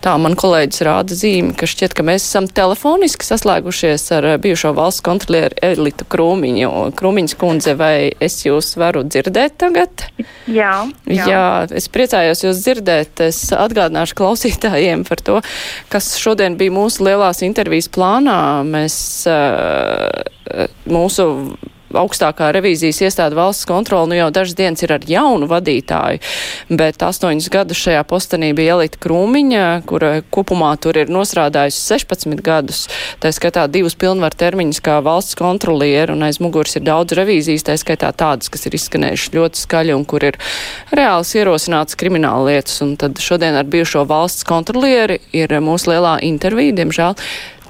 Tā man kolēģis rāda zīmi, ka šķiet, ka mēs esam telefoniski saslēgušies ar bijušo valsts kontrolieru Elitu Krūmiņu. Krūmiņas kundze, vai es jūs varu dzirdēt tagad? Jā, jā. jā, es priecājos jūs dzirdēt. Es atgādināšu klausītājiem par to, kas šodien bija mūsu lielās intervijas plānā. Mēs uh, mūsu augstākā revīzijas iestāde valsts kontrola nu jau dažas dienas ir ar jaunu vadītāju, bet astoņus gadus šajā postenī bija Elita Krūmiņa, kura kopumā tur ir nosrādājusi 16 gadus, tā skaitā divus pilnvaru termiņus kā valsts kontrolieri, un aiz muguras ir daudz revīzijas, tā skaitā tādas, kas ir izskanējušas ļoti skaļi un kur ir reāls ierosināts krimināla lietas, un tad šodien ar bijušo valsts kontrolieri ir mūsu lielā intervija, diemžēl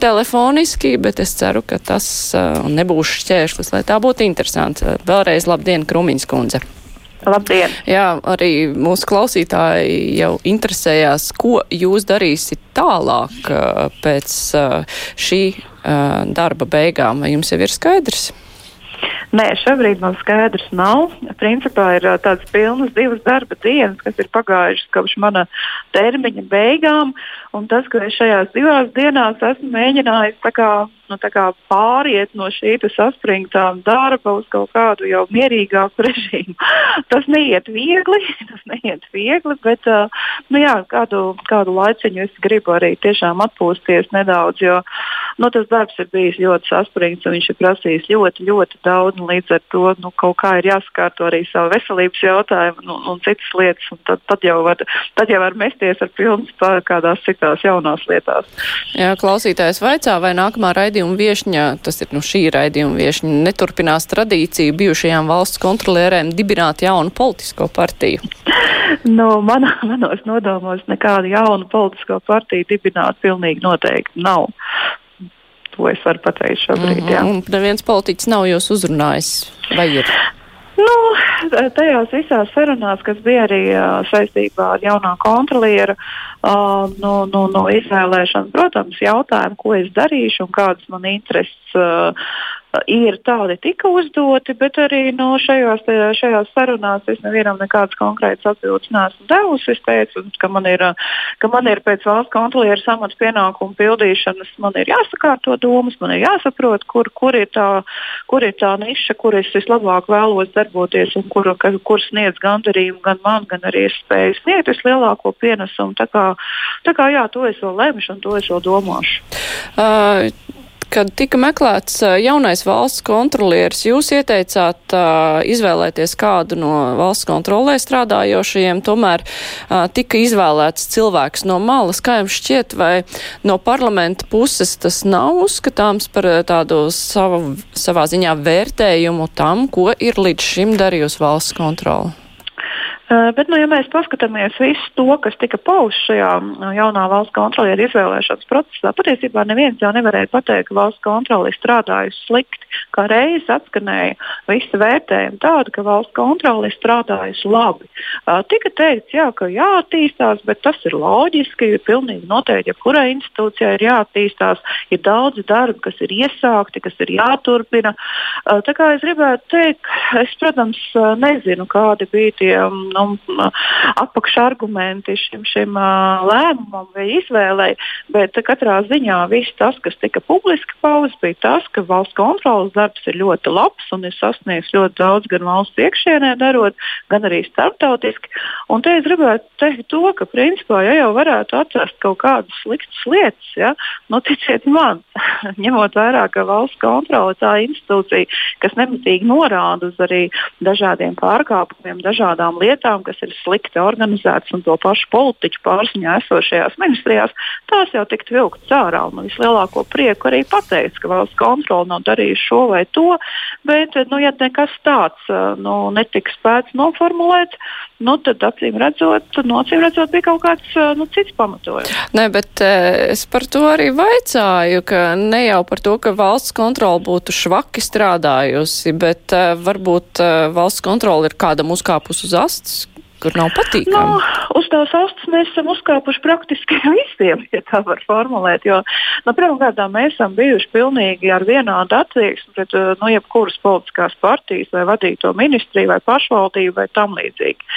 telefoniski, bet es ceru, ka tas uh, nebūs šķēršlis, lai tā būtu interesanti. Vēlreiz labdien, Krumiņas kundze! Labdien! Jā, arī mūsu klausītāji jau interesējās, ko jūs darīsiet tālāk uh, pēc uh, šī uh, darba beigām. Vai jums jau ir skaidrs? Nē, šobrīd man skaidrs nav. Principā ir tādas pilnas divas darba dienas, kas ir pagājušas kopš mana termiņa beigām. Un tas, ka es šajās divās dienās esmu mēģinājis kā, nu, kā pāriet no šī saspringtā darba uz kaut kādu jau mierīgāku režīmu, tas neiet viegli. Tas neiet viegli bet nu, jā, kādu, kādu laiciņu es gribu arī tiešām atpūsties nedaudz. Jo, nu, tas darbs ir bijis ļoti saspringts un viņš ir prasījis ļoti, ļoti daudz. Līdz ar to nu, kaut kā ir jāskārto arī savu veselības jautājumu un, un citas lietas. Un tad, tad, jau var, tad jau var mesties ar pilnu spēku kādās citās jaunās lietās. Jā, klausītājs vaicā, vai nākamā raidījuma viešņa, tas ir nu, šī raidījuma viešņa, neturpinās tradīciju bijušajām valsts kontrolierēm dibināt jaunu politisko partiju? nu, manā, manos nodomos nekādu jaunu politisko partiju dibināt pilnīgi noteikti nav to es varu pateikt šobrīd. Mm -hmm. Neviens politiķis nav jūs uzrunājis, vai ir? Nu, tajās visās sarunās, kas bija arī uh, saistībā ar jaunā kontrolieru uh, no, no, no izvēlēšanas, protams, jautājumu, ko es darīšu un kādas man intereses uh, ir tādi tika uzdoti, bet arī no šajās, šajās sarunās es nevienam nekādas konkrētas atbildes neesmu devusi. Es teicu, ka man ir, ka man ir pēc valsts kontrolieru samats pienākumu pildīšanas, man ir jāsakārto domas, man ir jāsaprot, kur, kur, ir, tā, kur ir tā niša, kur es vislabāk vēlos darboties un kur, ka, kur sniedz gandarījumu gan man, gan arī es spēju sniegt vislielāko pienesumu. Tā kā, tā kā jā, to es vēl lemšu un to es vēl domāšu. Uh, Kad tika meklēts jaunais valsts kontrolieris, jūs ieteicāt uh, izvēlēties kādu no valsts kontrolē strādājošajiem, tomēr uh, tika izvēlēts cilvēks no malas. Kā jums šķiet, vai no parlamenta puses tas nav uzskatāms par tādu savu, savā ziņā vērtējumu tam, ko ir līdz šim darījusi valsts kontrola? Bet, nu, ja mēs paskatāmies visu to, kas tika pausts šajā jaunā valsts kontrolieru izvēlēšanas procesā, patiesībā neviens jau nevarēja pateikt, ka valsts kontrole ir strādājusi slikti. Kā reizes atskanēja visi vērtējumi tādi, ka valsts kontrole ir strādājusi labi. Tika teikts, jā, ka jāattīstās, bet tas ir loģiski, ir pilnīgi noteikti, ja kurai institūcijai ir jāattīstās, ir daudzi darbi, kas ir iesākti, kas ir jāturpina. Tā kā es gribētu teikt, es, protams, nezinu, kādi bija tie nu, apakšargumenti šim, šim lēmumam vai izvēlei, bet katrā ziņā viss tas, kas tika publiski pausts, bija tas, ka valsts kontrolas darbs ir ļoti labs un ir sasniegts ļoti daudz gan valsts iekšienē darot, gan arī starptautiski. Un te es gribētu teikt to, ka principā, ja jau varētu atrast kaut kādas sliktas lietas, ja, nu, ticiet man, ņemot vērā, ka valsts kontrole tā institūcija, kas nemitīgi norāda uz arī dažādiem pārkāpumiem, dažādām lietām, lietām, kas ir slikti organizētas un to pašu politiķu pārziņā esošajās ministrijās, tās jau tiktu vilktas ārā. Man vislielāko prieku arī pateikt, ka valsts kontrole nav darījusi šo vai to, bet, nu, ja nekas tāds nu, netiks spēts noformulēts, nu, tad acīm redzot, nu, acīm redzot bija kaut kāds nu, cits pamatojums. Nē, bet es par to arī vaicāju, ka ne jau par to, ka valsts kontrole būtu švaki strādājusi, bet varbūt valsts kontrole ir kādam uzkāpus uz astes kur nav patīkami? Nu, uz tās astes mēs esam uzkāpuši praktiski visiem, ja tā var formulēt. Jo, nu, pirmkārt, mēs esam bijuši pilnīgi ar vienādu attieksmi pret nu, jebkuras politiskās partijas vai vadīto ministriju vai pašvaldību vai tam līdzīgi.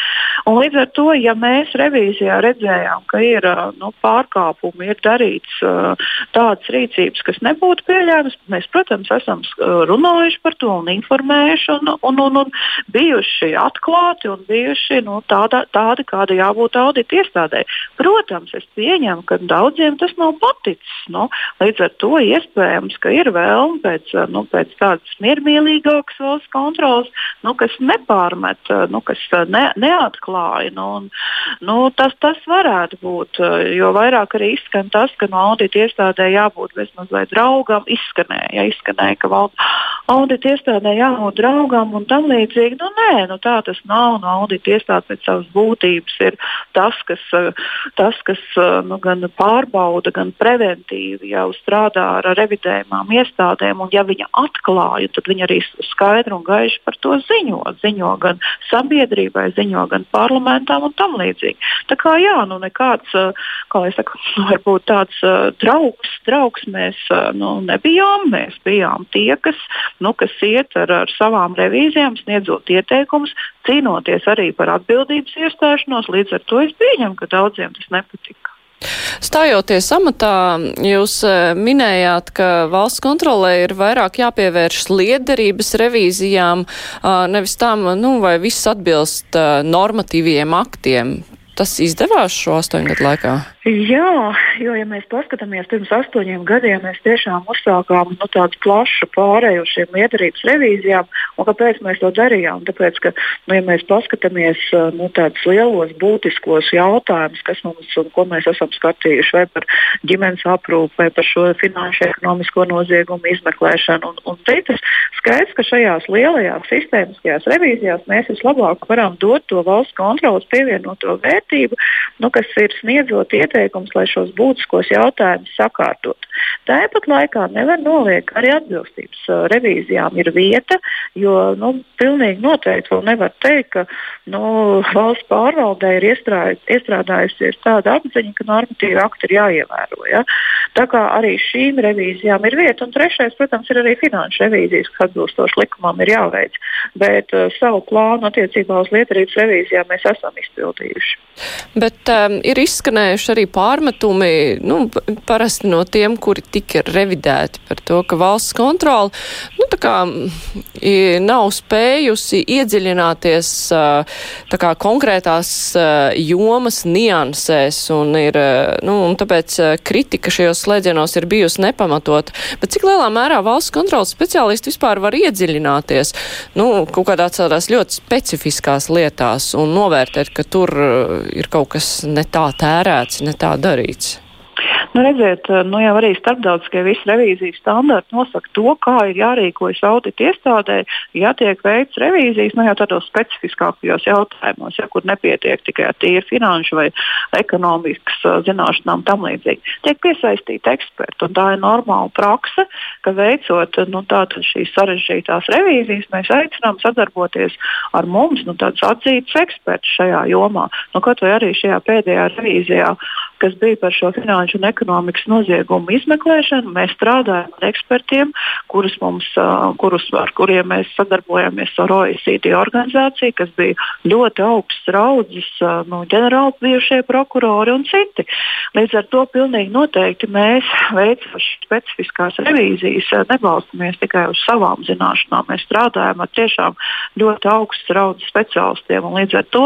Un līdz ar to, ja mēs revīzijā redzējām, ka ir nu, pārkāpumi, ir darīts uh, tādas rīcības, kas nebūtu pieļaujamas, mēs, protams, esam runājuši par to un informējuši un, un, un, un bijuši atklāti un bijuši nu, tāda, tādi, kāda jābūt audita iestādē. Protams, es pieņemu, ka daudziem tas nav paticis. Nu, līdz ar to iespējams, ka ir vēlme pēc, nu, pēc tādas miermīlīgākas valsts kontrolas, nu, kas nepārmet, nu, kas ne, neatklāja. Nu, un, nu, tas, tas varētu būt, jo vairāk arī izskan tas, ka no audita iestādē jābūt vismaz draugam. Izskanēja, ja izskanēja ka audita iestādē jābūt draugam un tam līdzīgi. Nu, nē, nu, tā tas nav. No audita iestāde pēc savas būtības ir tas, kas, tas, kas nu, gan pārbauda, gan preventīvi jau strādā ar revidējumām iestādēm. Un, ja viņa atklāja, tad viņa arī skaidri un gaiši par to ziņo. Ziņo gan sabiedrībai, ziņo gan parlamentām un tam līdzīgi. Tā kā jā, nu nekāds, kā lai saka, varbūt tāds draugs, draugs mēs nu, nebijām. Mēs bijām tie, kas, nu, kas iet ar, ar savām revīzijām, sniedzot ieteikumus, cīnoties arī par atbildības iestāšanos. Līdz ar to es pieņemu, ka daudziem tas nepatika. Stājoties amatā, jūs e, minējāt, ka valsts kontrolē ir vairāk jāpievērš liederības revīzijām, nevis tam, nu, vai viss atbilst normatīviem aktiem. Tas izdevās šo astoņu gadu laikā? Jā, jo, ja mēs paskatāmies pirms astoņiem gadiem, mēs tiešām uzsākām nu, tādu plašu pārēju uz šīm liederības revīzijām. Kāpēc mēs to darījām? Tāpēc, ka, nu, ja mēs paskatāmies nu, tādus lielos, būtiskos jautājumus, kas mums un ko mēs esam skatījuši, vai par ģimenes aprūpi, vai par šo finanšu ekonomisko noziegumu izmeklēšanu, un, un citas, skaidrs, ka šajās lielajās sistēmiskajās revīzijās mēs vislabāk varam dot to valsts kontrolas pievienoto vērtību, nu, kas ir sniedzot iet ieteikums, lai šos būtiskos jautājumus sakārtotu. Tāpat laikā nevar noliekt, ka arī atbilstības uh, revīzijām ir vieta, jo nu, pilnīgi noteikti vēl nevar teikt, ka nu, valsts pārvaldē ir iestrādājusies tāda apziņa, ka normatīvi akti ir jāievēro. Ja? Tā kā arī šīm revīzijām ir vieta, un trešais, protams, ir arī finanšu revīzijas, kas atbilstoši likumam ir jāveic. Bet uh, savu plānu attiecībā uz lietarības revīzijām mēs esam izpildījuši. Bet um, ir izskanējuši arī pārmetumi, nu, parasti no tiem, kuri tika revidēti par to, ka valsts kontrola, nu, kā nav spējusi iedziļināties kā konkrētās jomas niansēs un ir, nu, un tāpēc kritika šajos slēdzienos ir bijusi nepamatot. Bet cik lielā mērā valsts kontrolas speciālisti vispār var iedziļināties, nu, kaut kādās tādās ļoti specifiskās lietās un novērtēt, ka tur ir kaut kas ne tā tērēts, ne tā darīts? Nu, redziet, nu, jau arī starptautiskie visi revīzijas standarti nosaka to, kā ir jārīkojas audita iestādē, ja tiek veikts revīzijas, nu, jau tādos specifiskākajos jautājumos, ja, kur nepietiek tikai tīri finanšu vai ekonomikas zināšanām tam līdzīgi. Tiek piesaistīti eksperti, un tā ir normāla prakse, ka veicot nu, šīs sarežģītās revīzijas, mēs aicinām sadarboties ar mums, nu, tādus atzītus ekspertus šajā jomā. Nu, kaut vai arī šajā pēdējā revīzijā, kas bija par šo finanšu un ekonomikas noziegumu izmeklēšanu. Mēs strādājam ar ekspertiem, kurus mums, kurus, ar kuriem mēs sadarbojamies ar OECD organizāciju, kas bija ļoti augsts raudzes, nu, ģenerāli bijušie prokurori un citi. Līdz ar to pilnīgi noteikti mēs veicam specifiskās revīzijas, nebalstamies tikai uz savām zināšanām. Mēs strādājam ar tiešām ļoti augsts raudzes speciālistiem. Līdz ar to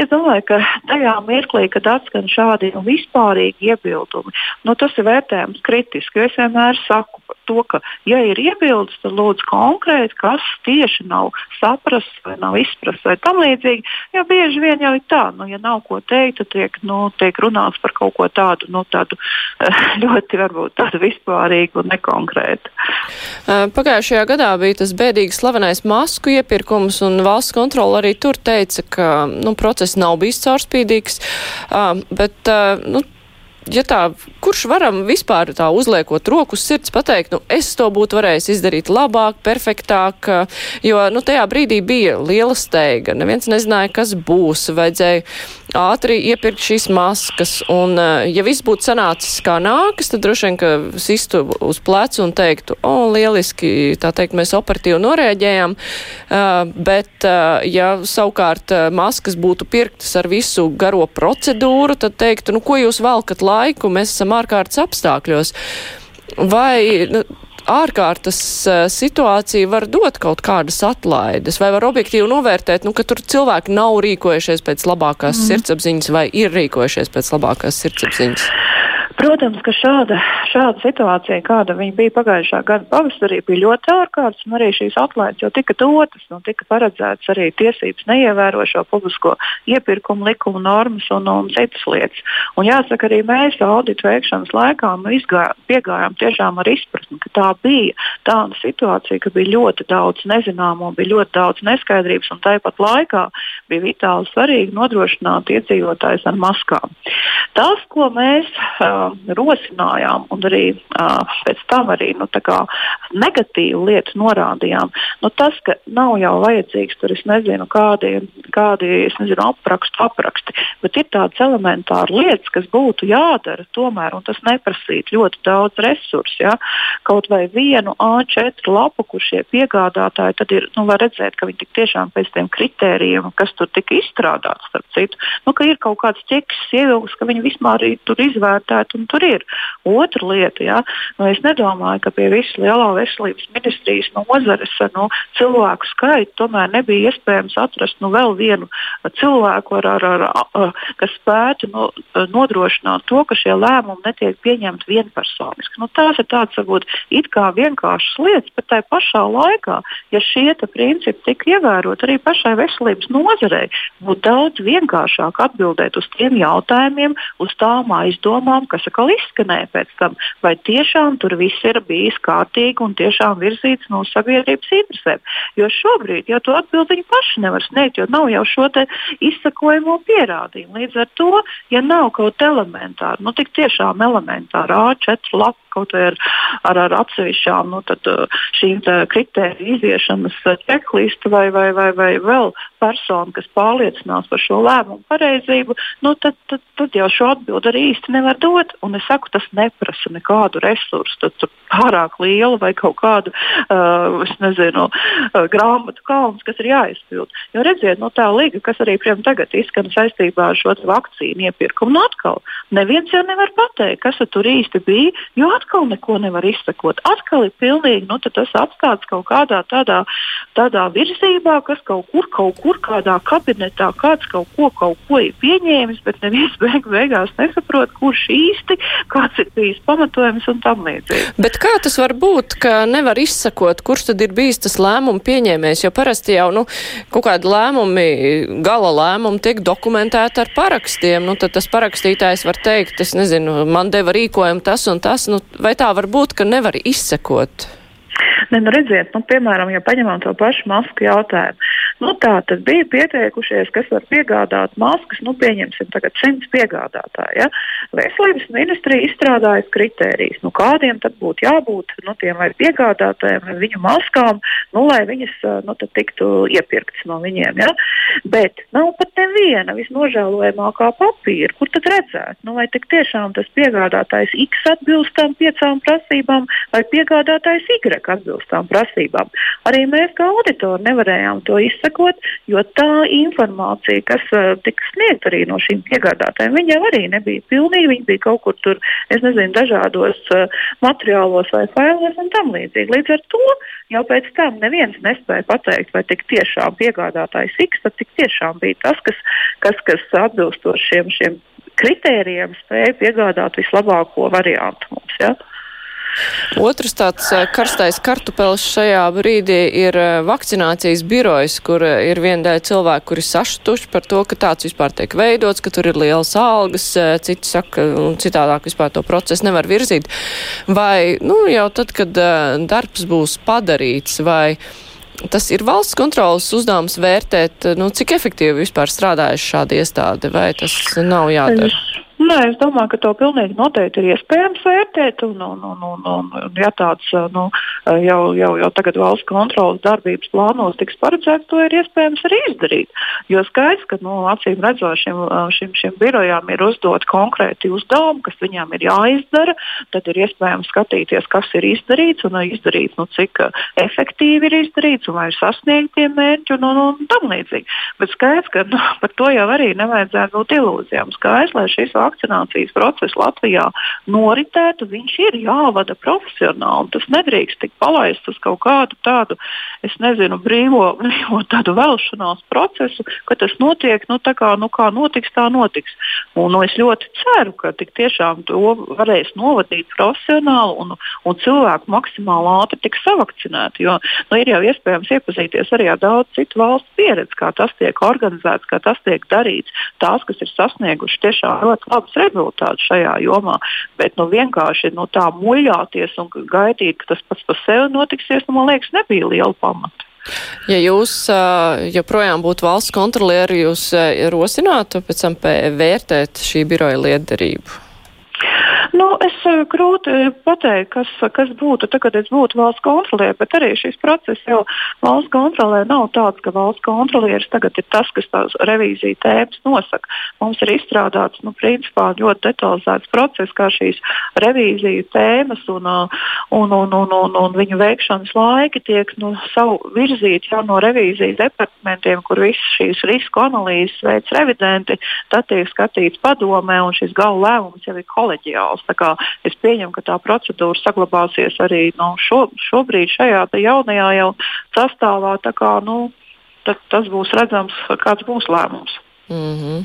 es domāju, ka tajā mirklī, kad atskan šādi nu, vispārīgi iebildumi, nu, tas ir vērtējams kritiski. Es vienmēr saku to, ka, ja ir iebildes, tad lūdzu konkrēti, kas tieši nav saprasts vai nav izprasts vai tam līdzīgi. Jo bieži vien jau ir tā, nu, ja nav ko teikt, tad tiek, nu, tiek runāts par kaut ko tādu, nu, tādu ļoti varbūt tādu vispārīgu un nekonkrētu. Pagājušajā gadā bija tas bēdīgi slavenais masku iepirkums, un valsts kontrola arī tur teica, ka nu, process nav bijis caurspīdīgs. Bet, nu, ja tā, kurš varam vispār tā uzliekot roku uz sirds pateikt, nu, es to būtu varējis izdarīt labāk, perfektāk, jo, nu, tajā brīdī bija liela steiga, neviens nezināja, kas būs, vajadzēja ātri iepirkt šīs maskas, un, ja viss būtu sanācis kā nākas, tad droši vien, ka sistu uz plecu un teiktu, o, lieliski, tā teikt, mēs operatīvi norēģējām, bet, ja savukārt maskas būtu pirktas ar visu garo procedūru, tad teiktu, nu, ko jūs valkat laiku, mēs esam ārkārtas apstākļos. Vai nu, ārkārtas situācija var dot kaut kādas atlaides, vai var objektīvi novērtēt, nu, ka tur cilvēki nav rīkojušies pēc labākās mm. sirdsapziņas vai ir rīkojušies pēc labākās sirdsapziņas? Protams, ka šāda, šāda situācija, kāda bija pagājušā gada pavasarī, bija ļoti ārkārtas, un arī šīs atlaides jau tika dotas, un tika paredzētas arī tiesības neievēro šo publisko iepirkumu likumu normas un, un citas lietas. Un jāsaka, arī mēs auditu veikšanas laikā izgā, piegājām tiešām ar izpratni, ka tā bija tāda situācija, ka bija ļoti daudz nezināmo, bija ļoti daudz neskaidrības, un tāpat laikā bija vitāli svarīgi nodrošināt iedzīvotājus ar maskām. Tas, ko mēs uh, rosinājām un arī pēc tam arī nu, negatīvu lietu norādījām. Nu, tas, ka nav jau vajadzīgs tur, es nezinu, kādi, kādi es nezinu, aprakstu, apraksti, bet ir tādas elementāras lietas, kas būtu jādara tomēr, un tas neprasītu ļoti daudz resursu. Ja? Kaut vai vienu A4 lapu, kur šie piegādātāji tad ir, nu, var redzēt, ka viņi tiešām pēc tiem kritērijiem, kas tur tika izstrādāts, starp citu, nu, ka ir kaut kāds ķeks ievilks, ka viņi vispār tur izvērtēti un tur ir. Otra lieta, ja, nu, es nedomāju, ka pie visas lielā veselības ministrijas nozares nu, cilvēku skaita tomēr nebija iespējams atrast nu, vēl vienu cilvēku, ar, ar, ar, ar, kas spētu nu, nodrošināt to, ka šie lēmumi netiek pieņemti vienpersoniski. Nu, tās ir tādas varbūt it kā vienkāršas lietas, bet tajā pašā laikā, ja šie principi tika ievēroti arī pašai veselības nozarei, būtu daudz vienkāršāk atbildēt uz tiem jautājumiem, uz tām aizdomām, kas atkal izskanēja pēc tam, vai tiešām tur viss ir bijis kārtīgi un tiešām virzīts no sabiedrības interesēm. Jo šobrīd jau to atbildi viņi paši nevar sniegt, jo nav jau šo izsakojamo pierādījumu. Līdz ar to, ja nav kaut elementāra, nu tik tiešām elementāra A4 lapa kaut vai ar, ar, ar atsevišķām nu, tad, šīm kritēriju iziešanas čeklistu vai, vai, vai, vai vēl personu, kas pārliecinās par šo lēmumu pareizību, nu, tad, tad, tad jau šo atbildi arī īsti nevar dot. Un es saku, tas neprasa nekādu resursu, tad, tad pārāk lielu vai kaut kādu uh, nezinu, uh, grāmatu kalnu, kas ir jāizpild. Jo redziet, no tā liga, kas arī tagad izskan saistībā ar šo vakcīnu iepirkumu, nu atkal neviens jau nevar pateikt, kas tur īsti bija, jo atkal neko nevar izsekot. Atkal ir pilnīgi nu, tas atstāts kaut kādā tādā, tādā virzībā, kas kaut kur, kaut kur, kādā kabinetā kāds kaut ko, kaut ko ir pieņēmis, bet neviens beig beigās nesaprot, kurš īsti, kāds ir bijis pamatojums un tam līdzīgi. Bet kā tas var būt, ka nevar izsakot, kurš tad ir bijis tas lēmumu pieņēmējs, jo parasti jau, nu, kaut kādi lēmumi, gala lēmumi tiek dokumentēti ar parakstiem, nu, tad tas parakstītājs var teikt, es nezinu, man deva rīkojumu tas un tas, nu, vai tā var būt, ka nevar izsekot? Ne, nu redziet, nu, piemēram, ja paņemam to pašu masku jautājumu. Nu, tā tad bija pieteikušies, kas var piegādāt maskas, nu, pieņemsim, tagad simts piegādātāji. Ja? Veselības ministrija izstrādājas kritērijas, nu, kādiem tad būtu jābūt nu, tiem vai piegādātājiem, vai viņu maskām, nu, lai viņas nu, tiktu iepirktas no viņiem. Ja? Bet nav pat neviena visnožēlojamākā papīra, kur tad redzēt, nu, vai tiešām tas piegādātājs X atbilst tam piecām prasībām, vai piegādātājs Y atbilst tām prasībām. Arī mēs kā auditori nevarējām to izsekot, jo tā informācija, kas uh, tika sniegta arī no šīm piegādātājiem, jau arī nebija pilnīga. Viņa bija kaut kur tur, es nezinu, dažādos uh, materiālos vai failos un tam līdzīgi. Līdz ar to jau pēc tam neviens nespēja pateikt, vai tik tiešām piegādātājs X, tad tik tiešām bija tas, kas, kas, kas atbilstoši šiem, šiem kritērijiem spēja piegādāt vislabāko variantu mums. Ja? Otrs tāds eh, karstais kartupels šajā brīdī ir eh, vakcinācijas birojas, kur eh, ir viena daļa cilvēku, kuri saštuši par to, ka tāds vispār tiek veidots, ka tur ir lielas algas, citi saka, un citādāk vispār to procesu nevar virzīt. Vai, nu, jau tad, kad darbs būs padarīts, vai tas ir valsts kontrolas uzdevums vērtēt, nu, cik efektīvi vispār strādājuši šādi iestādi, vai tas nav jādara? Nē, es domāju, ka to pilnīgi noteikti ir iespējams vērtēt. Un, un, un, un, un, un ja tāds nu, jau, jau, jau tagad valsts kontrolas darbības plānos tiks paredzēts, to ir iespējams arī izdarīt. Jo skaidrs, ka nu, acīm redzot, šim, šim, šim birojām ir uzdot konkrēti uzdevumi, kas viņām ir jāizdara. Tad ir iespējams skatīties, kas ir izdarīts un izdarīts, nu, cik efektīvi ir izdarīts un vai ir sasniegti mērķi un, un, un tam līdzīgi. Bet skaidrs, ka nu, par to jau arī nevajadzētu būt ilūzijām. Skaidrs, vakcinācijas process Latvijā noritētu, viņš ir jāvada profesionāli. Tas nedrīkst tikt palaists uz kaut kādu tādu, es nezinu, brīvo, brīvo tādu vēlšanās procesu, ka tas notiek, nu, tā kā, nu, kā notiks, tā notiks. Un, nu, es ļoti ceru, ka tik tiešām to varēs novadīt profesionāli un, un cilvēku maksimāli ātri tiks savakcinēti. Jo nu, ir jau iespējams iepazīties arī ar daudz citu valstu pieredzi, kā tas tiek organizēts, kā tas tiek darīts. Tās, kas ir sasnieguši tiešām ļoti labus rezultātus šajā jomā, bet nu, vienkārši nu, tā muļāties un gaidīt, ka tas pats par sevi notiksies, nu, man liekas, nebija liela pamata. Ja jūs joprojām būtu valsts kontrolieri, jūs rosinātu pēc tam vērtēt šī biroja lietderību? Nu, es eh, grūti pateikt, kas, kas būtu, tad, kad es būtu valsts kontrolē, bet arī šis process jau valsts kontrolē nav tāds, ka valsts kontrolieris tagad ir tas, kas tās revīzija tēmas nosaka. Mums ir izstrādāts nu, principā, ļoti detalizēts process, kā šīs revīziju tēmas un, uh, un, un, un, un, un viņu veikšanas laiki tiek nu, virzīti jau no revīzijas departamentiem, kur visas šīs risku analīzes veids revidenti, tad tiek skatīts padomē un šis gala lēmums jau ir koleģiāls process. Es pieņemu, ka tā procedūra saglabāsies arī nu, šo, šobrīd šajā jaunajā jau sastāvā. Kā, nu, tas būs redzams, kāds būs lēmums. Mm -hmm.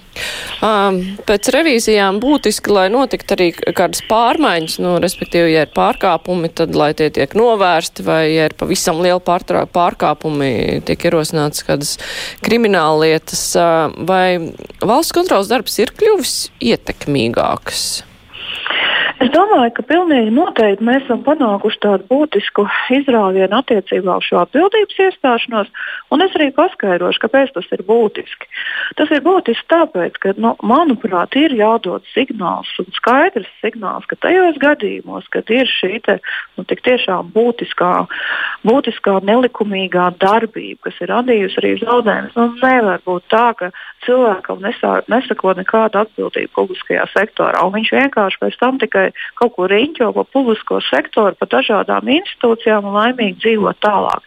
um, pēc revīzijām būtiski, lai notiktu arī kādas pārmaiņas, nu, respektīvi, ja ir pārkāpumi, tad lai tie tiek novērsti, vai ja ir pavisam liela pārkāpumi, tiek ierosināts kādas krimināla lietas, uh, vai valsts kontrols darbs ir kļuvis ietekmīgāks? Es domāju, ka pilnīgi noteikti mēs esam panākuši tādu būtisku izrāvienu attiecībā uz šo atbildības iestāšanos, un es arī paskaidrošu, kāpēc tas ir būtiski. Tas ir būtiski tāpēc, ka, nu, manuprāt, ir jādod signāls un skaidrs signāls, ka tajos gadījumos, kad ir šī te, nu, tiešām būtiskā, būtiskā nelikumīgā darbība, kas ir radījusi arī zaudējumus, nu, nevar būt tā, ka cilvēkam nesā, nesako nekāda atbildība publiskajā sektorā, viņš vienkārši pēc tam tikai kaut ko riņķo pa publisko sektoru, pa dažādām institūcijām un laimīgi dzīvo tālāk.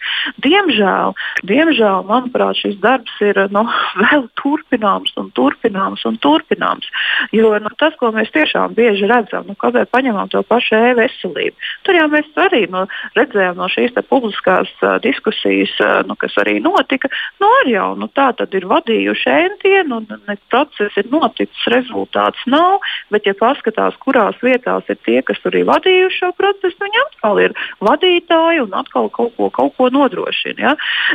Diemžēl, diemžēl manuprāt, šis darbs ir nu, vēl turpināms un turpināms un turpināms. Jo nu, tas, ko mēs tiešām bieži redzam, nu, kāpēc paņemam to pašu e-veselību, tur jau mēs arī nu, redzējām no šīs publiskās uh, diskusijas, uh, nu, kas arī notika, nu, arī jau nu, tā tad ir vadījuši entienu, un process ir noticis, rezultāts nav, bet ja paskatās, kurās vietās ir tie, kas tur ir vadījuši šo procesu, viņi atkal ir vadītāji un atkal kaut ko, kaut ko nodrošina. Ja?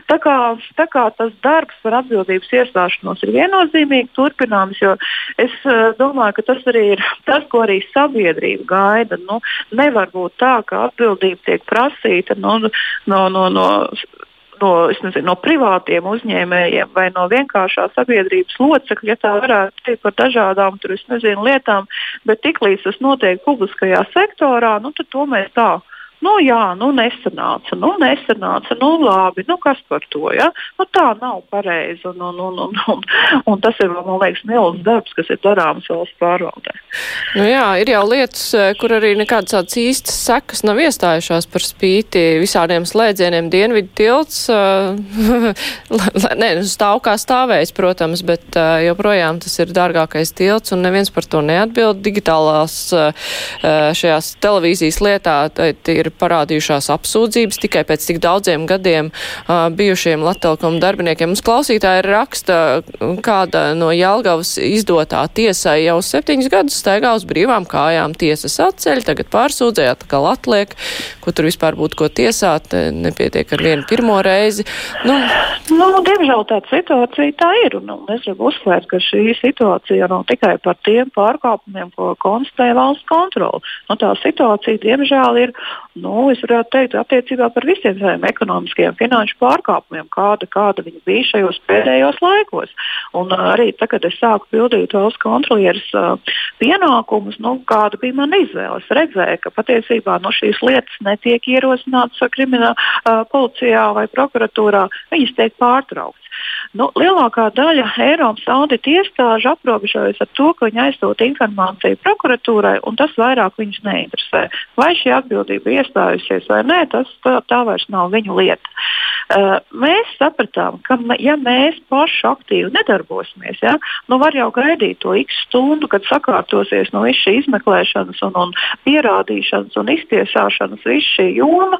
Tā, kā, tā kā tas darbs par atbildības iestāšanos ir viennozīmīgi turpināms, jo es uh, domāju, ka tas arī ir tas, ko arī sabiedrība gaida. Nu, nevar būt tā, ka atbildība tiek prasīta no, no, no, no no, nezinu, no privātiem uzņēmējiem vai no vienkāršā sabiedrības locekļa, ja tā varētu teikt par dažādām tur, nezinu, lietām, bet tiklīdz tas notiek publiskajā sektorā, nu, tad to mēs tā Nu, jā, nu nesanāca, nu nesanāca, nu labi, nu kas par to, ja? Nu, tā nav pareizi, un, un, un, un, un, un tas ir, man liekas, milzīgs darbs, kas ir darāms valsts pārvaldē. Nu jā, ir jau lietas, eh, kur arī nekādas tādas īstas sekas nav iestājušās par spīti visādiem slēdzieniem. Dienvidu tilts, uh, nē, nu, stāv kā stāvējis, protams, bet uh, joprojām tas ir dārgākais tilts, un neviens par to neatbild. Digitālās šajās televīzijas lietā ir parādījušās apsūdzības tikai pēc tik daudziem gadiem uh, bijušiem Latvijas darbiniekiem. Mums klausītāji raksta, kāda no Jelgavas izdotā tiesai jau septiņus gadus staigā uz brīvām kājām. Tiesas atceļ, tagad pārsūdzēja, atkal atliek, ko tur vispār būtu ko tiesāt, nepietiek ar vienu pirmo reizi. Nu, nu, diemžēl tāda situācija tā ir, un es gribu uzsvērt, ka šī situācija nav tikai par tiem pārkāpumiem, ko konstatē valsts kontrole. Nu, tā situācija, diemžēl, ir nu, es varētu teikt, attiecībā par visiem saviem ekonomiskajiem finanšu pārkāpumiem, kāda, kāda viņi bija šajos pēdējos laikos. Un arī tagad, kad es sāku pildīt valsts kontrolieres uh, pienākumus, nu, kāda bija mana izvēle. Es redzēju, ka patiesībā no šīs lietas netiek ierosinātas krimināla uh, policijā vai prokuratūrā, viņas tiek pārtrauktas. Nu, lielākā daļa Eiropas audita iestāžu aprobežojas ar to, ka viņi aizsūta informāciju prokuratūrai, un tas vairāk viņus neinteresē. Vai šī atbildība iestājusies vai nē, tas tā, tā vairs nav viņu lieta. Uh, mēs sapratām, ka ja mēs paši aktīvi nedarbosimies, ja, nu var jau gaidīt to x stundu, kad sakārtosies no visu šī izmeklēšanas un, un pierādīšanas un iztiesāšanas visu šī joma,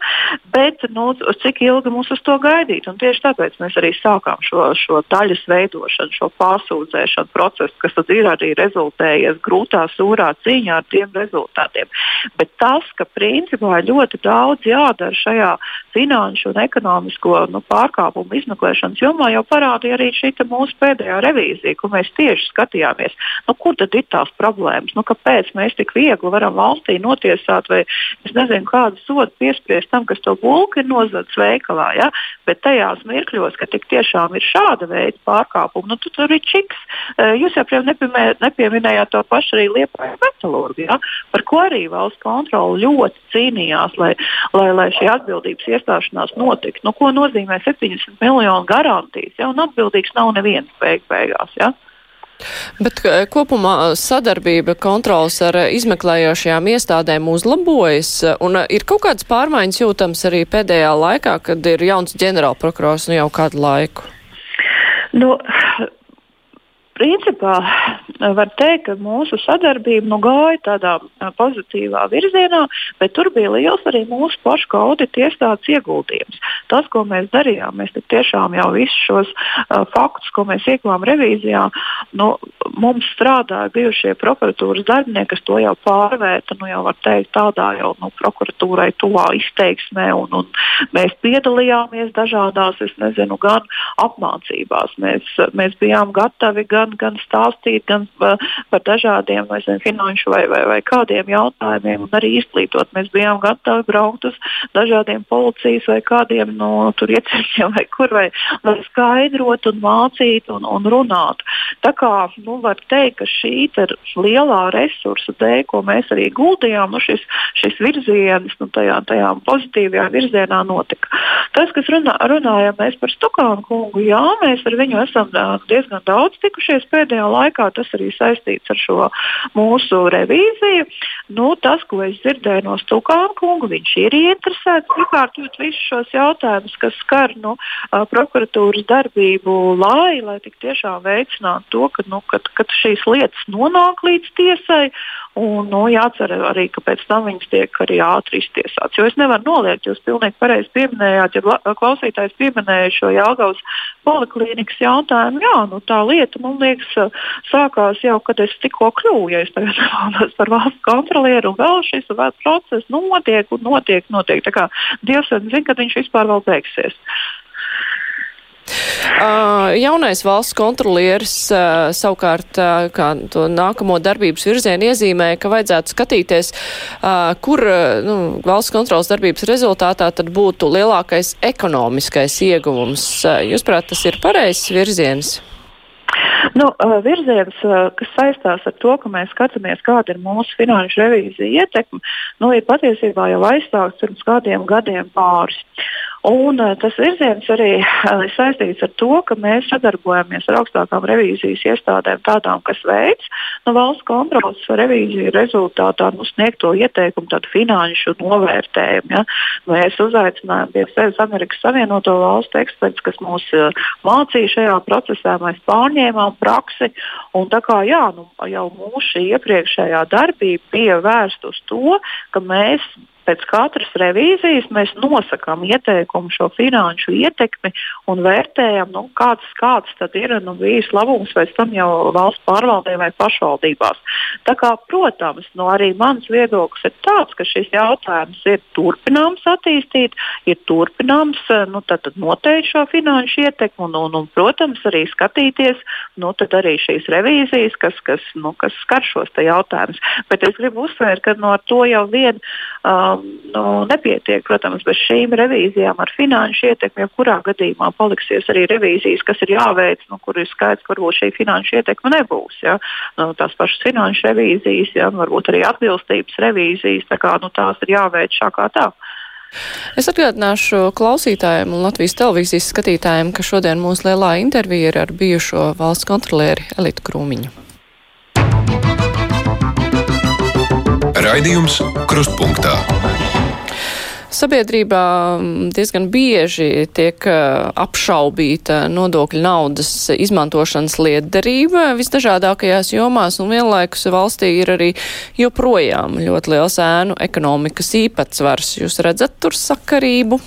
bet nu, cik ilgi mums uz to gaidīt? Un tieši tāpēc mēs arī sākām šo, šo daļas veidošanu, šo pārsūdzēšanu procesu, kas tad ir arī rezultējies grūtā, sūrā cīņā ar tiem rezultātiem. Bet tas, ka principā ļoti daudz jādara šajā finanšu un ekonomisko nu, pārkāpumu izmeklēšanas jomā, jau parādīja arī šī mūsu pēdējā revīzija, kur mēs tieši skatījāmies, nu, kur tad ir tās problēmas, nu, kāpēc mēs tik viegli varam valstī notiesāt vai nezinu, kādu sodu piespriest tam, kas to bulku ir nozadzis veikalā. Ja? Bet tajās mirkļos, ka tik tiešām ir šāda veida pārkāpumi, nu, tur ir čiks. Jūs jau nepieminējāt to pašu arī Liepājas metalurgu, ja, par ko arī valsts kontrole ļoti cīnījās, lai, lai, lai šī atbildības iestāšanās notiktu. Nu, nozīmē 70 miljonu garantijas, ja, un atbildīgs nav neviens beig beigās. Ja. Bet kopumā sadarbība kontrols ar izmeklējošajām iestādēm uzlabojas, un ir kaut kādas pārmaiņas jūtams arī pēdējā laikā, kad ir jauns ģenerālprokurors nu jau kādu laiku? Nu, principā var teikt, ka mūsu sadarbība nu, gāja tādā pozitīvā virzienā, bet tur bija liels arī mūsu pašu audita iestādes ieguldījums. Tas, ko mēs darījām, mēs tiešām jau visus šos uh, faktus, ko mēs iekļāvām revīzijā, nu, mums strādāja bijušie prokuratūras darbinieki, kas to jau pārvērta, nu, jau var teikt, tādā jau nu, prokuratūrai tuvā izteiksmē, un, un mēs piedalījāmies dažādās, es nezinu, gan apmācībās. Mēs, mēs bijām gatavi gan, gan stāstīt, gan uh, par dažādiem nezinu, finanšu vai, vai, vai kādiem jautājumiem, un arī izglītot. Mēs bijām gatavi braukt uz dažādiem policijas vai kādiem no ieceļiem, vai kur, vai, lai skaidrotu un mācītu un, un runātu. Tā kā nu, var teikt, ka šī lielā resursa dēļ, ko mēs arī guldījām, nu, šis, šis virziens nu, tajā, tajā pozitīvajā virzienā notika. Tas, kas runā, runājam par Stokānu kungu, jā, mēs ar viņu esam diezgan daudz tikušies pēdējā laikā. Tas arī saistīts ar šo mūsu revīziju. Nu, tas, ko es dzirdēju no Stokāna kunga, viņš ir ieinteresēts iekārtot visus šos jautājumus, kas skar nu, prokuratūras darbību, lai, lai tik tiešām veicinātu to, ka, nu, kad, kad šīs lietas nonāk līdz tiesai. Un, nu, jācer arī, ka pēc tam viņas tiek arī ātri iztiesātas. Jo es nevaru noliegt, jūs pilnīgi pareizi pieminējāt, ja klausītājs pieminēja šo Jāgaus poliklīnikas jautājumu. Jā, nu, tā lieta, man liekas, sākās jau, kad es tikko kļuvu, ja es tagad valdos par valsts kontrolieru, un vēl šis vēl process notiek un notiek, notiek. Tā kā Dievs zina, kad viņš vispār vēl beigsies. Uh, jaunais valsts kontrolieris uh, savukārt, uh, kā to nākamo darbības virzienu iezīmē, ka vajadzētu skatīties, kur nu, valsts kontrolas darbības rezultātā tad būtu lielākais ekonomiskais ieguvums. Jūs prāt, tas ir pareizs virziens? Nu, virziens, kas saistās ar to, ka mēs skatāmies, kāda ir mūsu finanšu revīzija ietekme, nu, ir patiesībā jau aizsākts pirms kādiem gadiem pāris. Un uh, tas virziens arī uh, saistīts ar to, ka mēs sadarbojamies ar augstākām revīzijas iestādēm, tādām, kas veids nu, valsts kontrolas revīziju rezultātā nu, sniegto ieteikumu, tādu finanšu novērtējumu. Ja. Mēs uzaicinājām pie sevis Amerikas Savienoto Valstu ekspertus, kas mūs uh, mācīja šajā procesā, mēs pārņēmām praksi. Un, kā, jā, nu, jau mūsu iepriekšējā darbība bija vērsta uz to, ka mēs pēc katras revīzijas mēs nosakām ieteikumu šo finanšu ietekmi un vērtējam, nu, kāds, kāds ir nu, bijis labums pēc tam jau valsts pārvaldē vai pašvaldībās. Tā kā, protams, nu, arī mans viedoklis ir tāds, ka šis jautājums ir turpināms attīstīt, ir turpināms nu, noteikt šo finanšu ietekmi un, un, un, protams, arī skatīties nu, arī šīs revīzijas, kas, kas, nu, kas skar šos jautājumus. Bet es gribu uzsvērt, ka no to jau vien um, nu, nepietiek. Protams, bez šīm revīzijām ar finanšu ietekmi, jebkurā gadījumā paliksies arī revīzijas, kas ir jāveic, nu, kur ir skaidrs, ka varbūt šī finanšu ietekme nebūs. Ja? Nu, tās pašas finanšu revīzijas, ja? varbūt arī atbilstības revīzijas, tā kā, nu, tās ir jāveic šā kā tā. Es atgādināšu klausītājiem un Latvijas televīzijas skatītājiem, ka šodien mūsu lielā intervija ir ar bijušo valsts kontrolieri Elitu Krūmiņu. Raidījums Krustpunktā. Sabiedrībā mm, diezgan bieži tiek apšaubīta nodokļu naudas izmantošanas lietderība visdažādākajās jomās, un vienlaikus valstī ir arī joprojām ļoti liels ēnu ekonomikas īpatsvars. Jūs redzat tur sakarību?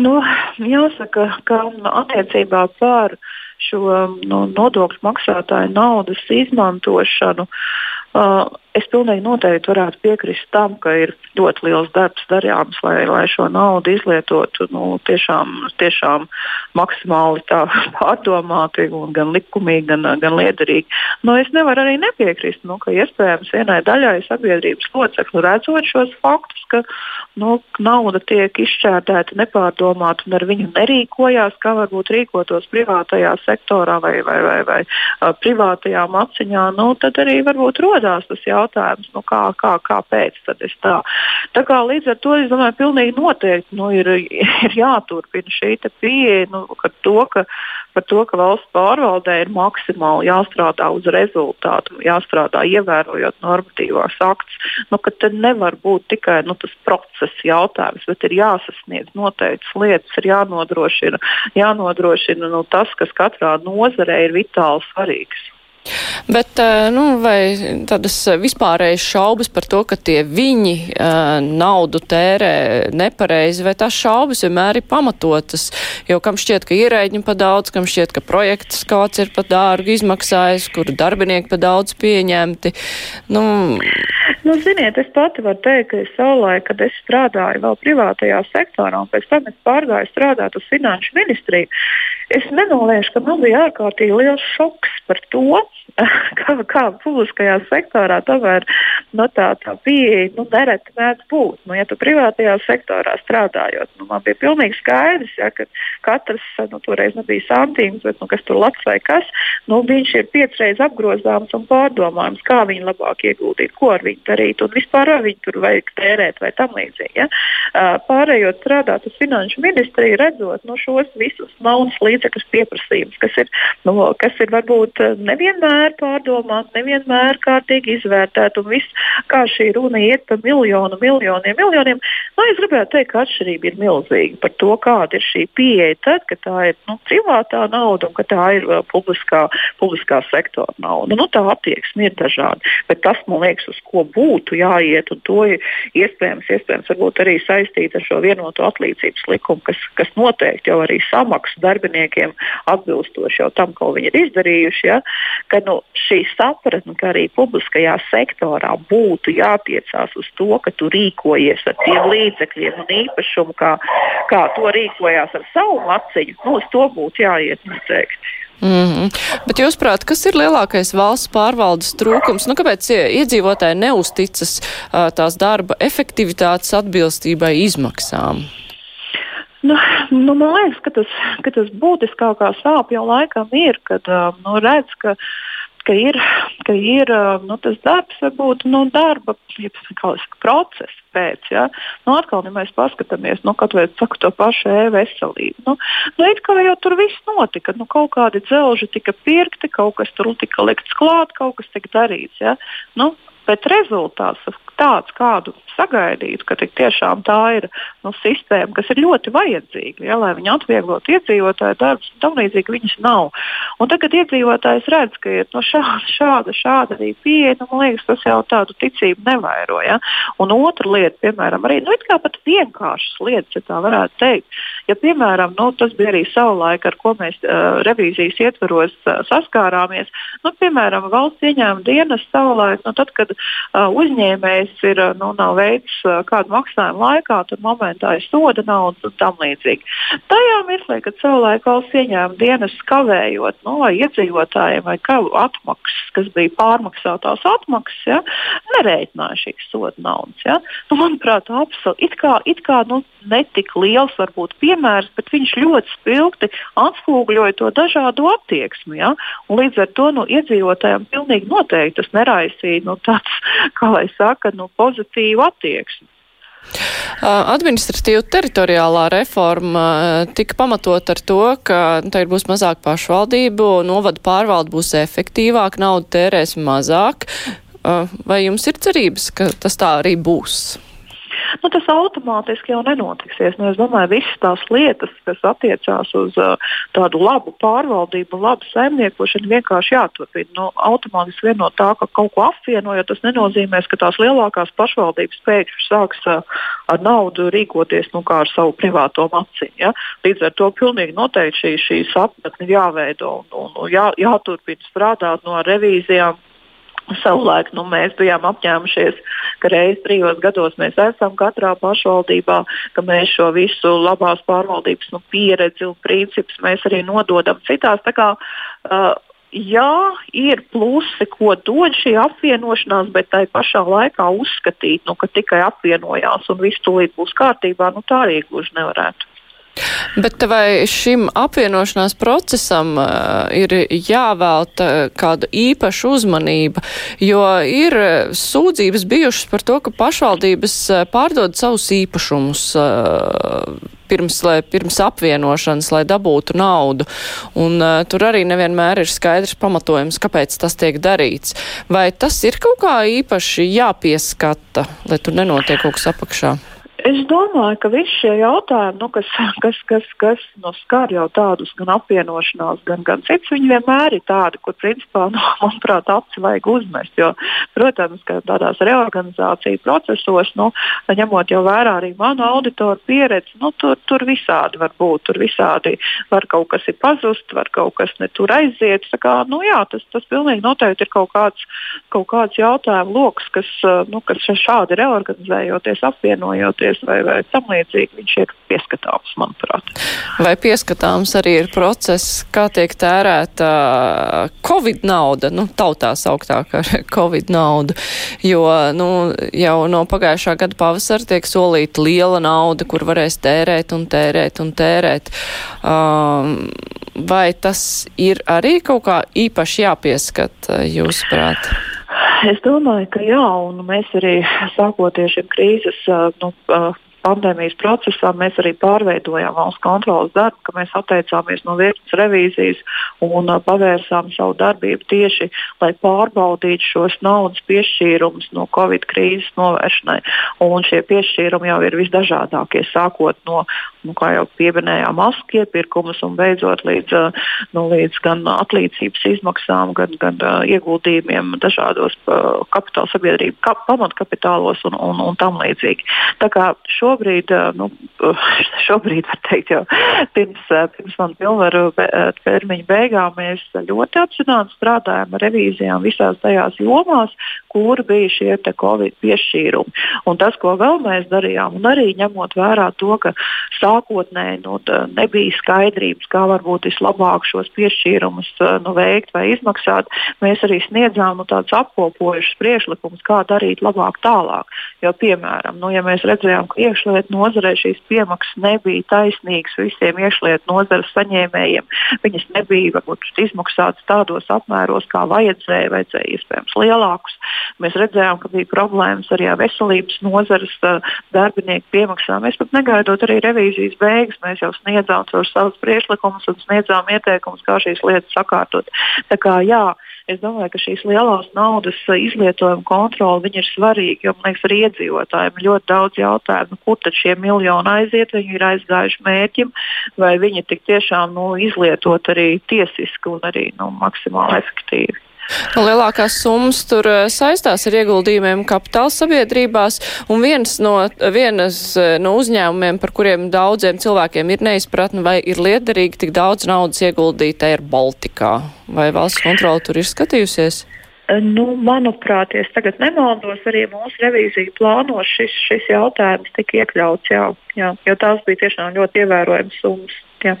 Nu, jāsaka, ka attiecībā par šo nu, nodokļu maksātāju naudas izmantošanu uh, es pilnīgi noteikti varētu piekrist tam, ka ir ļoti liels darbs darāms, lai, lai šo naudu izlietotu nu, tiešām, tiešām maksimāli pārdomāti, gan likumīgi, gan, gan liederīgi. Nu, es nevaru arī nepiekrist, nu, ka iespējams vienai daļai sabiedrības locekļu redzot šos faktus, ka nu, nauda tiek izšķērdēta nepārdomāti un ar viņu nerīkojās, kā varbūt rīkotos privātajā sektorā vai, vai, vai, vai, vai privātajā maciņā, nu, tad arī varbūt rodās tas jautājums jautājums, nu, kā, kā, kāpēc tā. tā kā līdz ar to es domāju, pilnīgi noteikti nu, ir, ir jāturpina šī pieeja nu, to, ka, par to, ka valsts pārvaldē ir maksimāli jāstrādā uz rezultātu, jāstrādā ievērojot normatīvās aktus. Nu, tad nevar būt tikai nu, tas procesa jautājums, bet ir jāsasniedz noteiktas lietas, ir jānodrošina, jānodrošina nu, tas, kas katrā nozarē ir vitāli svarīgs. Bet, nu, vai tādas vispārējas šaubas par to, ka tie viņi naudu tērē nepareizi, vai tās šaubas vienmēr ir pamatotas? Jo kam šķiet, ka ierēģi pa daudz, kam šķiet, ka projekts kāds ir pa dārgu izmaksājis, kur darbinieki pa daudz pieņemti. Nu, Nu, ziniet, es pati varu teikt, ka savulaik, kad es strādāju vēl privātajā sektorā, un pēc tam es pārgāju strādāt uz finanšu ministriju, es nenolieku, ka man bija ārkārtīgi liels šoks par to, kā, kā publiskajā sektorā tomēr nu, tā, tā pieeja nu, nereti mēdz būt. Nu, ja tu privātajā sektorā strādājot, nu, man bija pilnīgi skaidrs, ja, ka katrs, nu, toreiz nebija santīms, bet nu, kas tur lats vai kas, nu, viņš ir piecreiz apgrozāms un pārdomājams, kā viņu labāk ieguldīt, ko ar viņu darīt un vispār ar viņu tur vajag tērēt vai tam līdzīgi. Ja. Pārējot strādāt uz finanšu ministriju, redzot nu, šos visus naudas līdzekļus pieprasījumus, kas ir, nu, kas ir varbūt nevienmēr pārdomāt, nevienmēr kārtīgi izvērtēt, un viss, kā šī runa iet par miljonu, miljoniem, miljoniem. Nu, es gribētu teikt, ka atšķirība ir milzīga par to, kāda ir šī pieeja tad, kad tā ir nu, privātā nauda un ka tā ir uh, publiskā, publiskā sektora nauda. Nu, tā attieksme ir dažāda, bet tas, man liekas, uz ko būtu jāiet, un to ir iespējams, iespējams arī saistīt ar šo vienoto atlīdzības likumu, kas, kas noteikti jau arī samaksu darbiniekiem atbilstoši jau tam, ko viņi ir izdarījuši. Ja, ka, nu, šī sapratne, ka arī publiskajā sektorā būtu jātiecās uz to, ka tu rīkojies ar tiem līdzekļiem un īpašumu, kā, kā to rīkojās ar savu maciņu, nu, uz to būtu jāiet noteikti. Mm -hmm. Bet jūs prāt, kas ir lielākais valsts pārvaldes trūkums? Nu, kāpēc iedzīvotāji neusticas uh, tās darba efektivitātes atbilstībai izmaksām? Nu, nu, man liekas, ka tas, ka tas būtiskākā sāp jau laikam ir, kad nu, redz, ka ka ir, ka ir nu, tas darbs, varbūt nu, darba process pēc. Ja? Nu, atkal, ja mēs paskatāmies, nu, kad vai saku to pašu e-veselību, nu, nu, it kā jau tur viss notika. Nu, kaut kādi dzelži tika pirkti, kaut kas tur tika likts klāt, kaut kas tika darīts. Ja? Nu, bet rezultāts tāds, kādu sagaidītu, ka tiešām tā ir nu, sistēma, kas ir ļoti vajadzīga, ja, lai viņi atvieglotu iedzīvotāju darbus, un tam līdzīgi viņas nav. Un tagad iedzīvotājs redz, ka ir nu, šāda, šāda, šāda arī pieeja, nu, man liekas, tas jau tādu ticību nevairo. Ja. Un otra lieta, piemēram, arī nu, pat vienkāršas lietas, ja tā varētu teikt. Ja, piemēram, nu, tas bija arī savulaik, ar ko mēs uh, revīzijas ietvaros uh, saskārāmies, nu, piemēram, valsts ieņēmuma dienas savulaik, nu, tad, kad uh, uzņēmējs ienaids ir nu, nav veids kādu maksājumu laikā, tad momentā ir soda naudas un tam līdzīgi. Tajā mirklī, kad savulaik valsts ieņēma dienas kavējot, nu, vai iedzīvotājiem, vai kavu atmaksas, kas bija pārmaksātās atmaksas, ja, nereitināja šīs soda naudas. Ja. Nu, manuprāt, absolūti it kā, it kā nu, netik liels varbūt piemērs, bet viņš ļoti spilgti atspoguļoja to dažādo attieksmi. Ja. Līdz ar to nu, iedzīvotājiem pilnīgi noteikti tas neraisīja nu, tāds, kā lai saka, nu, pozitīvu attieksmi. Administratīva teritoriālā reforma tika pamatot ar to, ka tagad būs mazāk pašvaldību, novada pārvalde būs efektīvāk, naudu tērēs mazāk. Vai jums ir cerības, ka tas tā arī būs? Nu, tas automātiski jau nenotiksies. Nu, es domāju, visas tās lietas, kas attiecās uz uh, tādu labu pārvaldību, labu saimniekošanu, vienkārši jāturpina. Nu, automātiski vien no tā, ka kaut ko apvienojot, tas nenozīmēs, ka tās lielākās pašvaldības pēkšņi sāks uh, ar naudu rīkoties nu, kā ar savu privāto maciņu. Ja? Līdz ar to pilnīgi noteikti šī, šī sapratne jāveido un, un jā, jāturpina strādāt no revīzijām Savulaik nu, mēs bijām apņēmušies, ka reizes trijos gados mēs esam katrā pašvaldībā, ka mēs šo visu labās pārvaldības nu, pieredzi un principus arī nododam citās. Kā, uh, jā, ir plusi, ko dod šī apvienošanās, bet tai pašā laikā uzskatīt, nu, ka tikai apvienojās un viss tūlīt būs kārtībā, nu, tā arī gluži nevarētu. Bet vai šim apvienošanās procesam uh, ir jāvēlta kāda īpaša uzmanība, jo ir sūdzības bijušas par to, ka pašvaldības pārdod savus īpašumus pirms, lai, pirms apvienošanas, lai dabūtu naudu. Un uh, tur arī nevienmēr ir skaidrs pamatojums, kāpēc tas tiek darīts. Vai tas ir kaut kā īpaši jāpieskata, lai tur nenotiek kaut kas apakšā? Es domāju, ka visi šie jautājumi, nu, kas, kas, kas, kas nu, skar jau tādus gan apvienošanās, gan, gan citus, viņi vienmēr ir tādi, kur, principā, nu, manuprāt, aci vajag uzmest. Jo, protams, ka tādās reorganizāciju procesos, nu, ņemot vērā arī manu auditoru pieredzi, nu, tur, tur visādi var būt. Tur visādi var kaut kas ir pazust, var kaut kas ne tur aiziet. Kā, nu, jā, tas, tas pilnīgi noteikti ir kaut kāds, kaut kāds jautājumu lokus, kas, nu, kas šādi reorganizējoties, apvienojoties darboties vai, vai tam līdzīgi, viņš ir pieskatāms, manuprāt. Vai pieskatāms arī ir process, kā tiek tērēta Covid nauda, nu, tautā sauktāk ar Covid naudu, jo, nu, jau no pagājušā gada pavasara tiek solīta liela nauda, kur varēs tērēt un tērēt un tērēt. Um, vai tas ir arī kaut kā īpaši jāpieskata, jūsuprāt? Es domāju, ka jā, un mēs arī sākoties šim krīzes nu, pandēmijas procesā mēs arī pārveidojām valsts kontrolas darbu, ka mēs atteicāmies no virknes revīzijas un uh, pavērsām savu darbību tieši, lai pārbaudītu šos naudas piešķīrumus no Covid krīzes novēršanai. Un šie piešķīrumi jau ir visdažādākie, sākot no, nu, kā jau pieminējām, masku iepirkumus un beidzot līdz, uh, nu, līdz gan atlīdzības izmaksām, gan, gan uh, ieguldījumiem dažādos uh, kapitāla sabiedrību kap, pamatkapitālos un, un, un tam līdzīgi. Tā kā šo šobrīd, nu, šobrīd var teikt, jau pirms, pirms man pilnvaru termiņa beigām mēs ļoti apzināti strādājam ar revīzijām visās tajās jomās, kur bija šie Covid piešķīrumi. Un tas, ko vēl mēs darījām, un arī ņemot vērā to, ka sākotnēji nu, nebija skaidrības, kā varbūt vislabāk šos piešķīrumus nu, veikt vai izmaksāt, mēs arī sniedzām nu, tādus apkopojušus priekšlikumus, kā darīt labāk tālāk. Jo, piemēram, nu, ja mēs redzējām, ka iekš iekšlietu nozarē šīs piemaksas nebija taisnīgas visiem iekšlietu nozares saņēmējiem. Viņas nebija varbūt izmaksātas tādos apmēros, kā vajadzēja, vajadzēja iespējams lielākus. Mēs redzējām, ka bija problēmas arī ar veselības nozares darbinieku piemaksām. Mēs pat negaidot arī revīzijas beigas, mēs jau sniedzām savus priekšlikumus un sniedzām ieteikumus, kā šīs lietas sakārtot. Tā kā, jā, Es domāju, ka šīs lielās naudas uh, izlietojuma kontrole ir svarīga, jo man liekas, arī iedzīvotājiem ir ļoti daudz jautājumu, nu, kur tad šie miljoni aiziet, viņi ir aizgājuši mērķim, vai viņi tik tiešām nu, izlietot arī tiesiski un arī nu, maksimāli efektīvi. Lielākās summas tur eh, saistās ar ieguldījumiem kapitāla sabiedrībās, un viens no, vienas eh, no uzņēmumiem, par kuriem daudziem cilvēkiem ir neizpratne, vai ir liederīgi tik daudz naudas ieguldīt Air Baltikā. Vai valsts kontrola tur ir skatījusies? Nu, manuprāt, es tagad nemaldos, arī mūsu revīzija plānos šis, šis jautājums tika iekļauts, jā, jā, jo tās bija tiešām ļoti ievērojams summas. Jā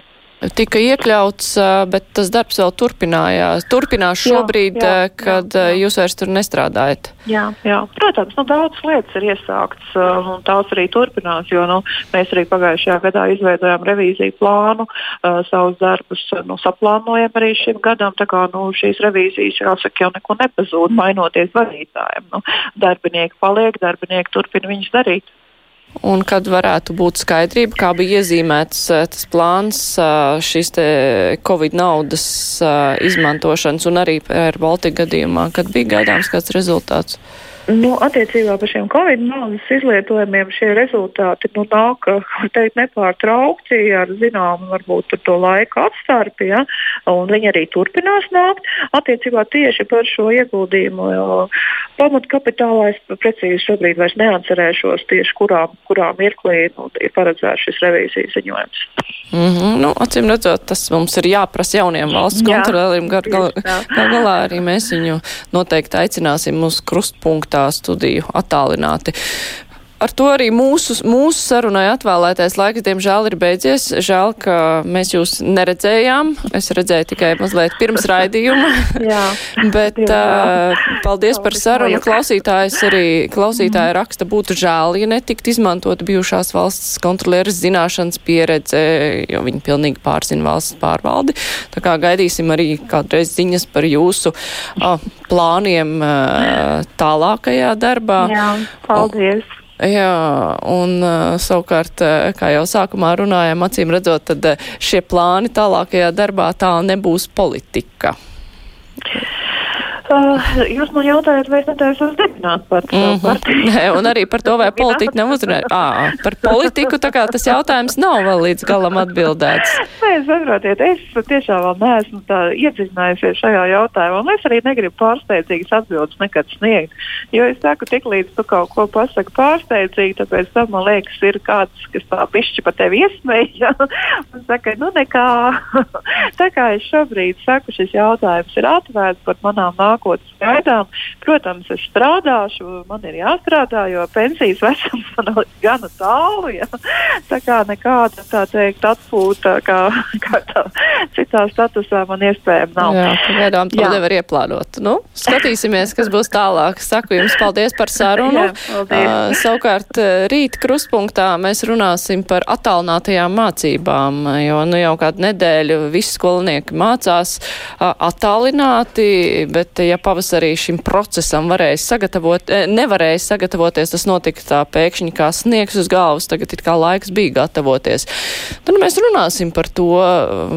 tika iekļauts, bet tas darbs vēl turpinājās. Turpinās šobrīd, jā, jā, kad jā, jā. jūs vairs tur nestrādājat. Jā, jā. protams, nu, daudz lietas ir iesāktas un tās arī turpinās, jo nu, mēs arī pagājušajā gadā izveidojām revīziju plānu, uh, savus darbus nu, saplānojam arī šim gadam. Tā kā nu, šīs revīzijas, jāsaka, jau neko nepazūd, mainoties vadītājiem. Nu, darbinieki paliek, darbinieki turpina viņus darīt un kad varētu būt skaidrība, kā bija iezīmēts eh, tas plāns eh, šīs te Covid naudas eh, izmantošanas un arī ar Baltika gadījumā, kad bija gaidāms kāds rezultāts? Nu, attiecībā par šiem covid naudas izlietojumiem šie rezultāti nu, nāk teikt, nepārtraukti ar zināmu varbūt, to laika atstarpi, ja, un viņi arī turpinās nākt. Attiecībā tieši par šo ieguldījumu pamatkapitālā es precīzi šobrīd vairs neatcerēšos tieši kurā, kurā mirklī nu, ir paredzēts šis revīzijas ziņojums. Mm -hmm. nu, acīm redzot, tas mums ir jāprasa jauniem valsts kontrolieriem. Gal, gal, gal galā arī mēs viņu noteikti aicināsim uz krustpunktu tā studiju attālināti. Ar to arī mūsu, mūsu sarunai atvēlētais laiks, diemžēl, ir beidzies. Žēl, ka mēs jūs neredzējām. Es redzēju tikai mazliet pirms raidījuma. Jā. Bet uh, paldies par sarunu. Klausītājs arī klausītāja raksta, būtu žēl, ja netikt izmantot bijušās valsts kontrolieres zināšanas pieredze, jo viņi pilnīgi pārzina valsts pārvaldi. Tā kā gaidīsim arī kādreiz ziņas par jūsu uh, plāniem uh, tālākajā darbā. Jā, paldies. Un, Jā, un savukārt, kā jau sākumā runājām, acīm redzot, tad šie plāni tālākajā darbā tā nebūs politika. Uh, jūs man jautājat, vai es netaisos dibināt par to mm -hmm. partiju? Nē, un arī par to, vai politika nav uzrunāta. Ā, par politiku tā kā tas jautājums nav vēl līdz galam atbildēts. Nē, saprotiet, es tiešām vēl neesmu tā iedziļinājusies šajā jautājumā, un es arī negribu pārsteidzīgas atbildes nekad sniegt. Jo es saku, tik līdz tu kaut ko pasaki pārsteidzīgi, tāpēc tam man liekas, ir kāds, kas tā pišķi pa tevi iesmēja un saka, nu nekā. tā kā es šobrīd saku, šis jautājums ir atvērts par manām nākotnēm sākot gaidām. Protams, es strādāšu, man ir jāstrādā, jo pensijas vecums man ir gana tālu. Ja? Tā kā nekāda tā teikt atpūta, kā, kā tā citā statusā man iespējama nav. Jā, pagaidām to Jā. nevar ieplānot. Nu, skatīsimies, kas būs tālāk. Saku jums paldies par sarunu. Jā, uh, savukārt rīt krustpunktā mēs runāsim par attālinātajām mācībām, jo nu jau kādu nedēļu visi skolnieki mācās uh, attālināti, bet ja pavasarī šim procesam varēja sagatavot, eh, nevarēja sagatavoties, tas notika tā pēkšņi kā sniegs uz galvas, tagad it kā laiks bija gatavoties. Tad mēs runāsim par to,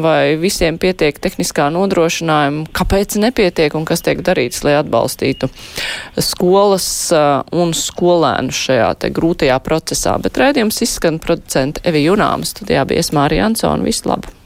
vai visiem pietiek tehniskā nodrošinājuma, kāpēc nepietiek un kas tiek darīts, lai atbalstītu skolas eh, un skolēnus šajā te grūtajā procesā. Bet rēdījums izskan producenta Evi Junāma studijā bija Esmārija Ansona. Visu labu!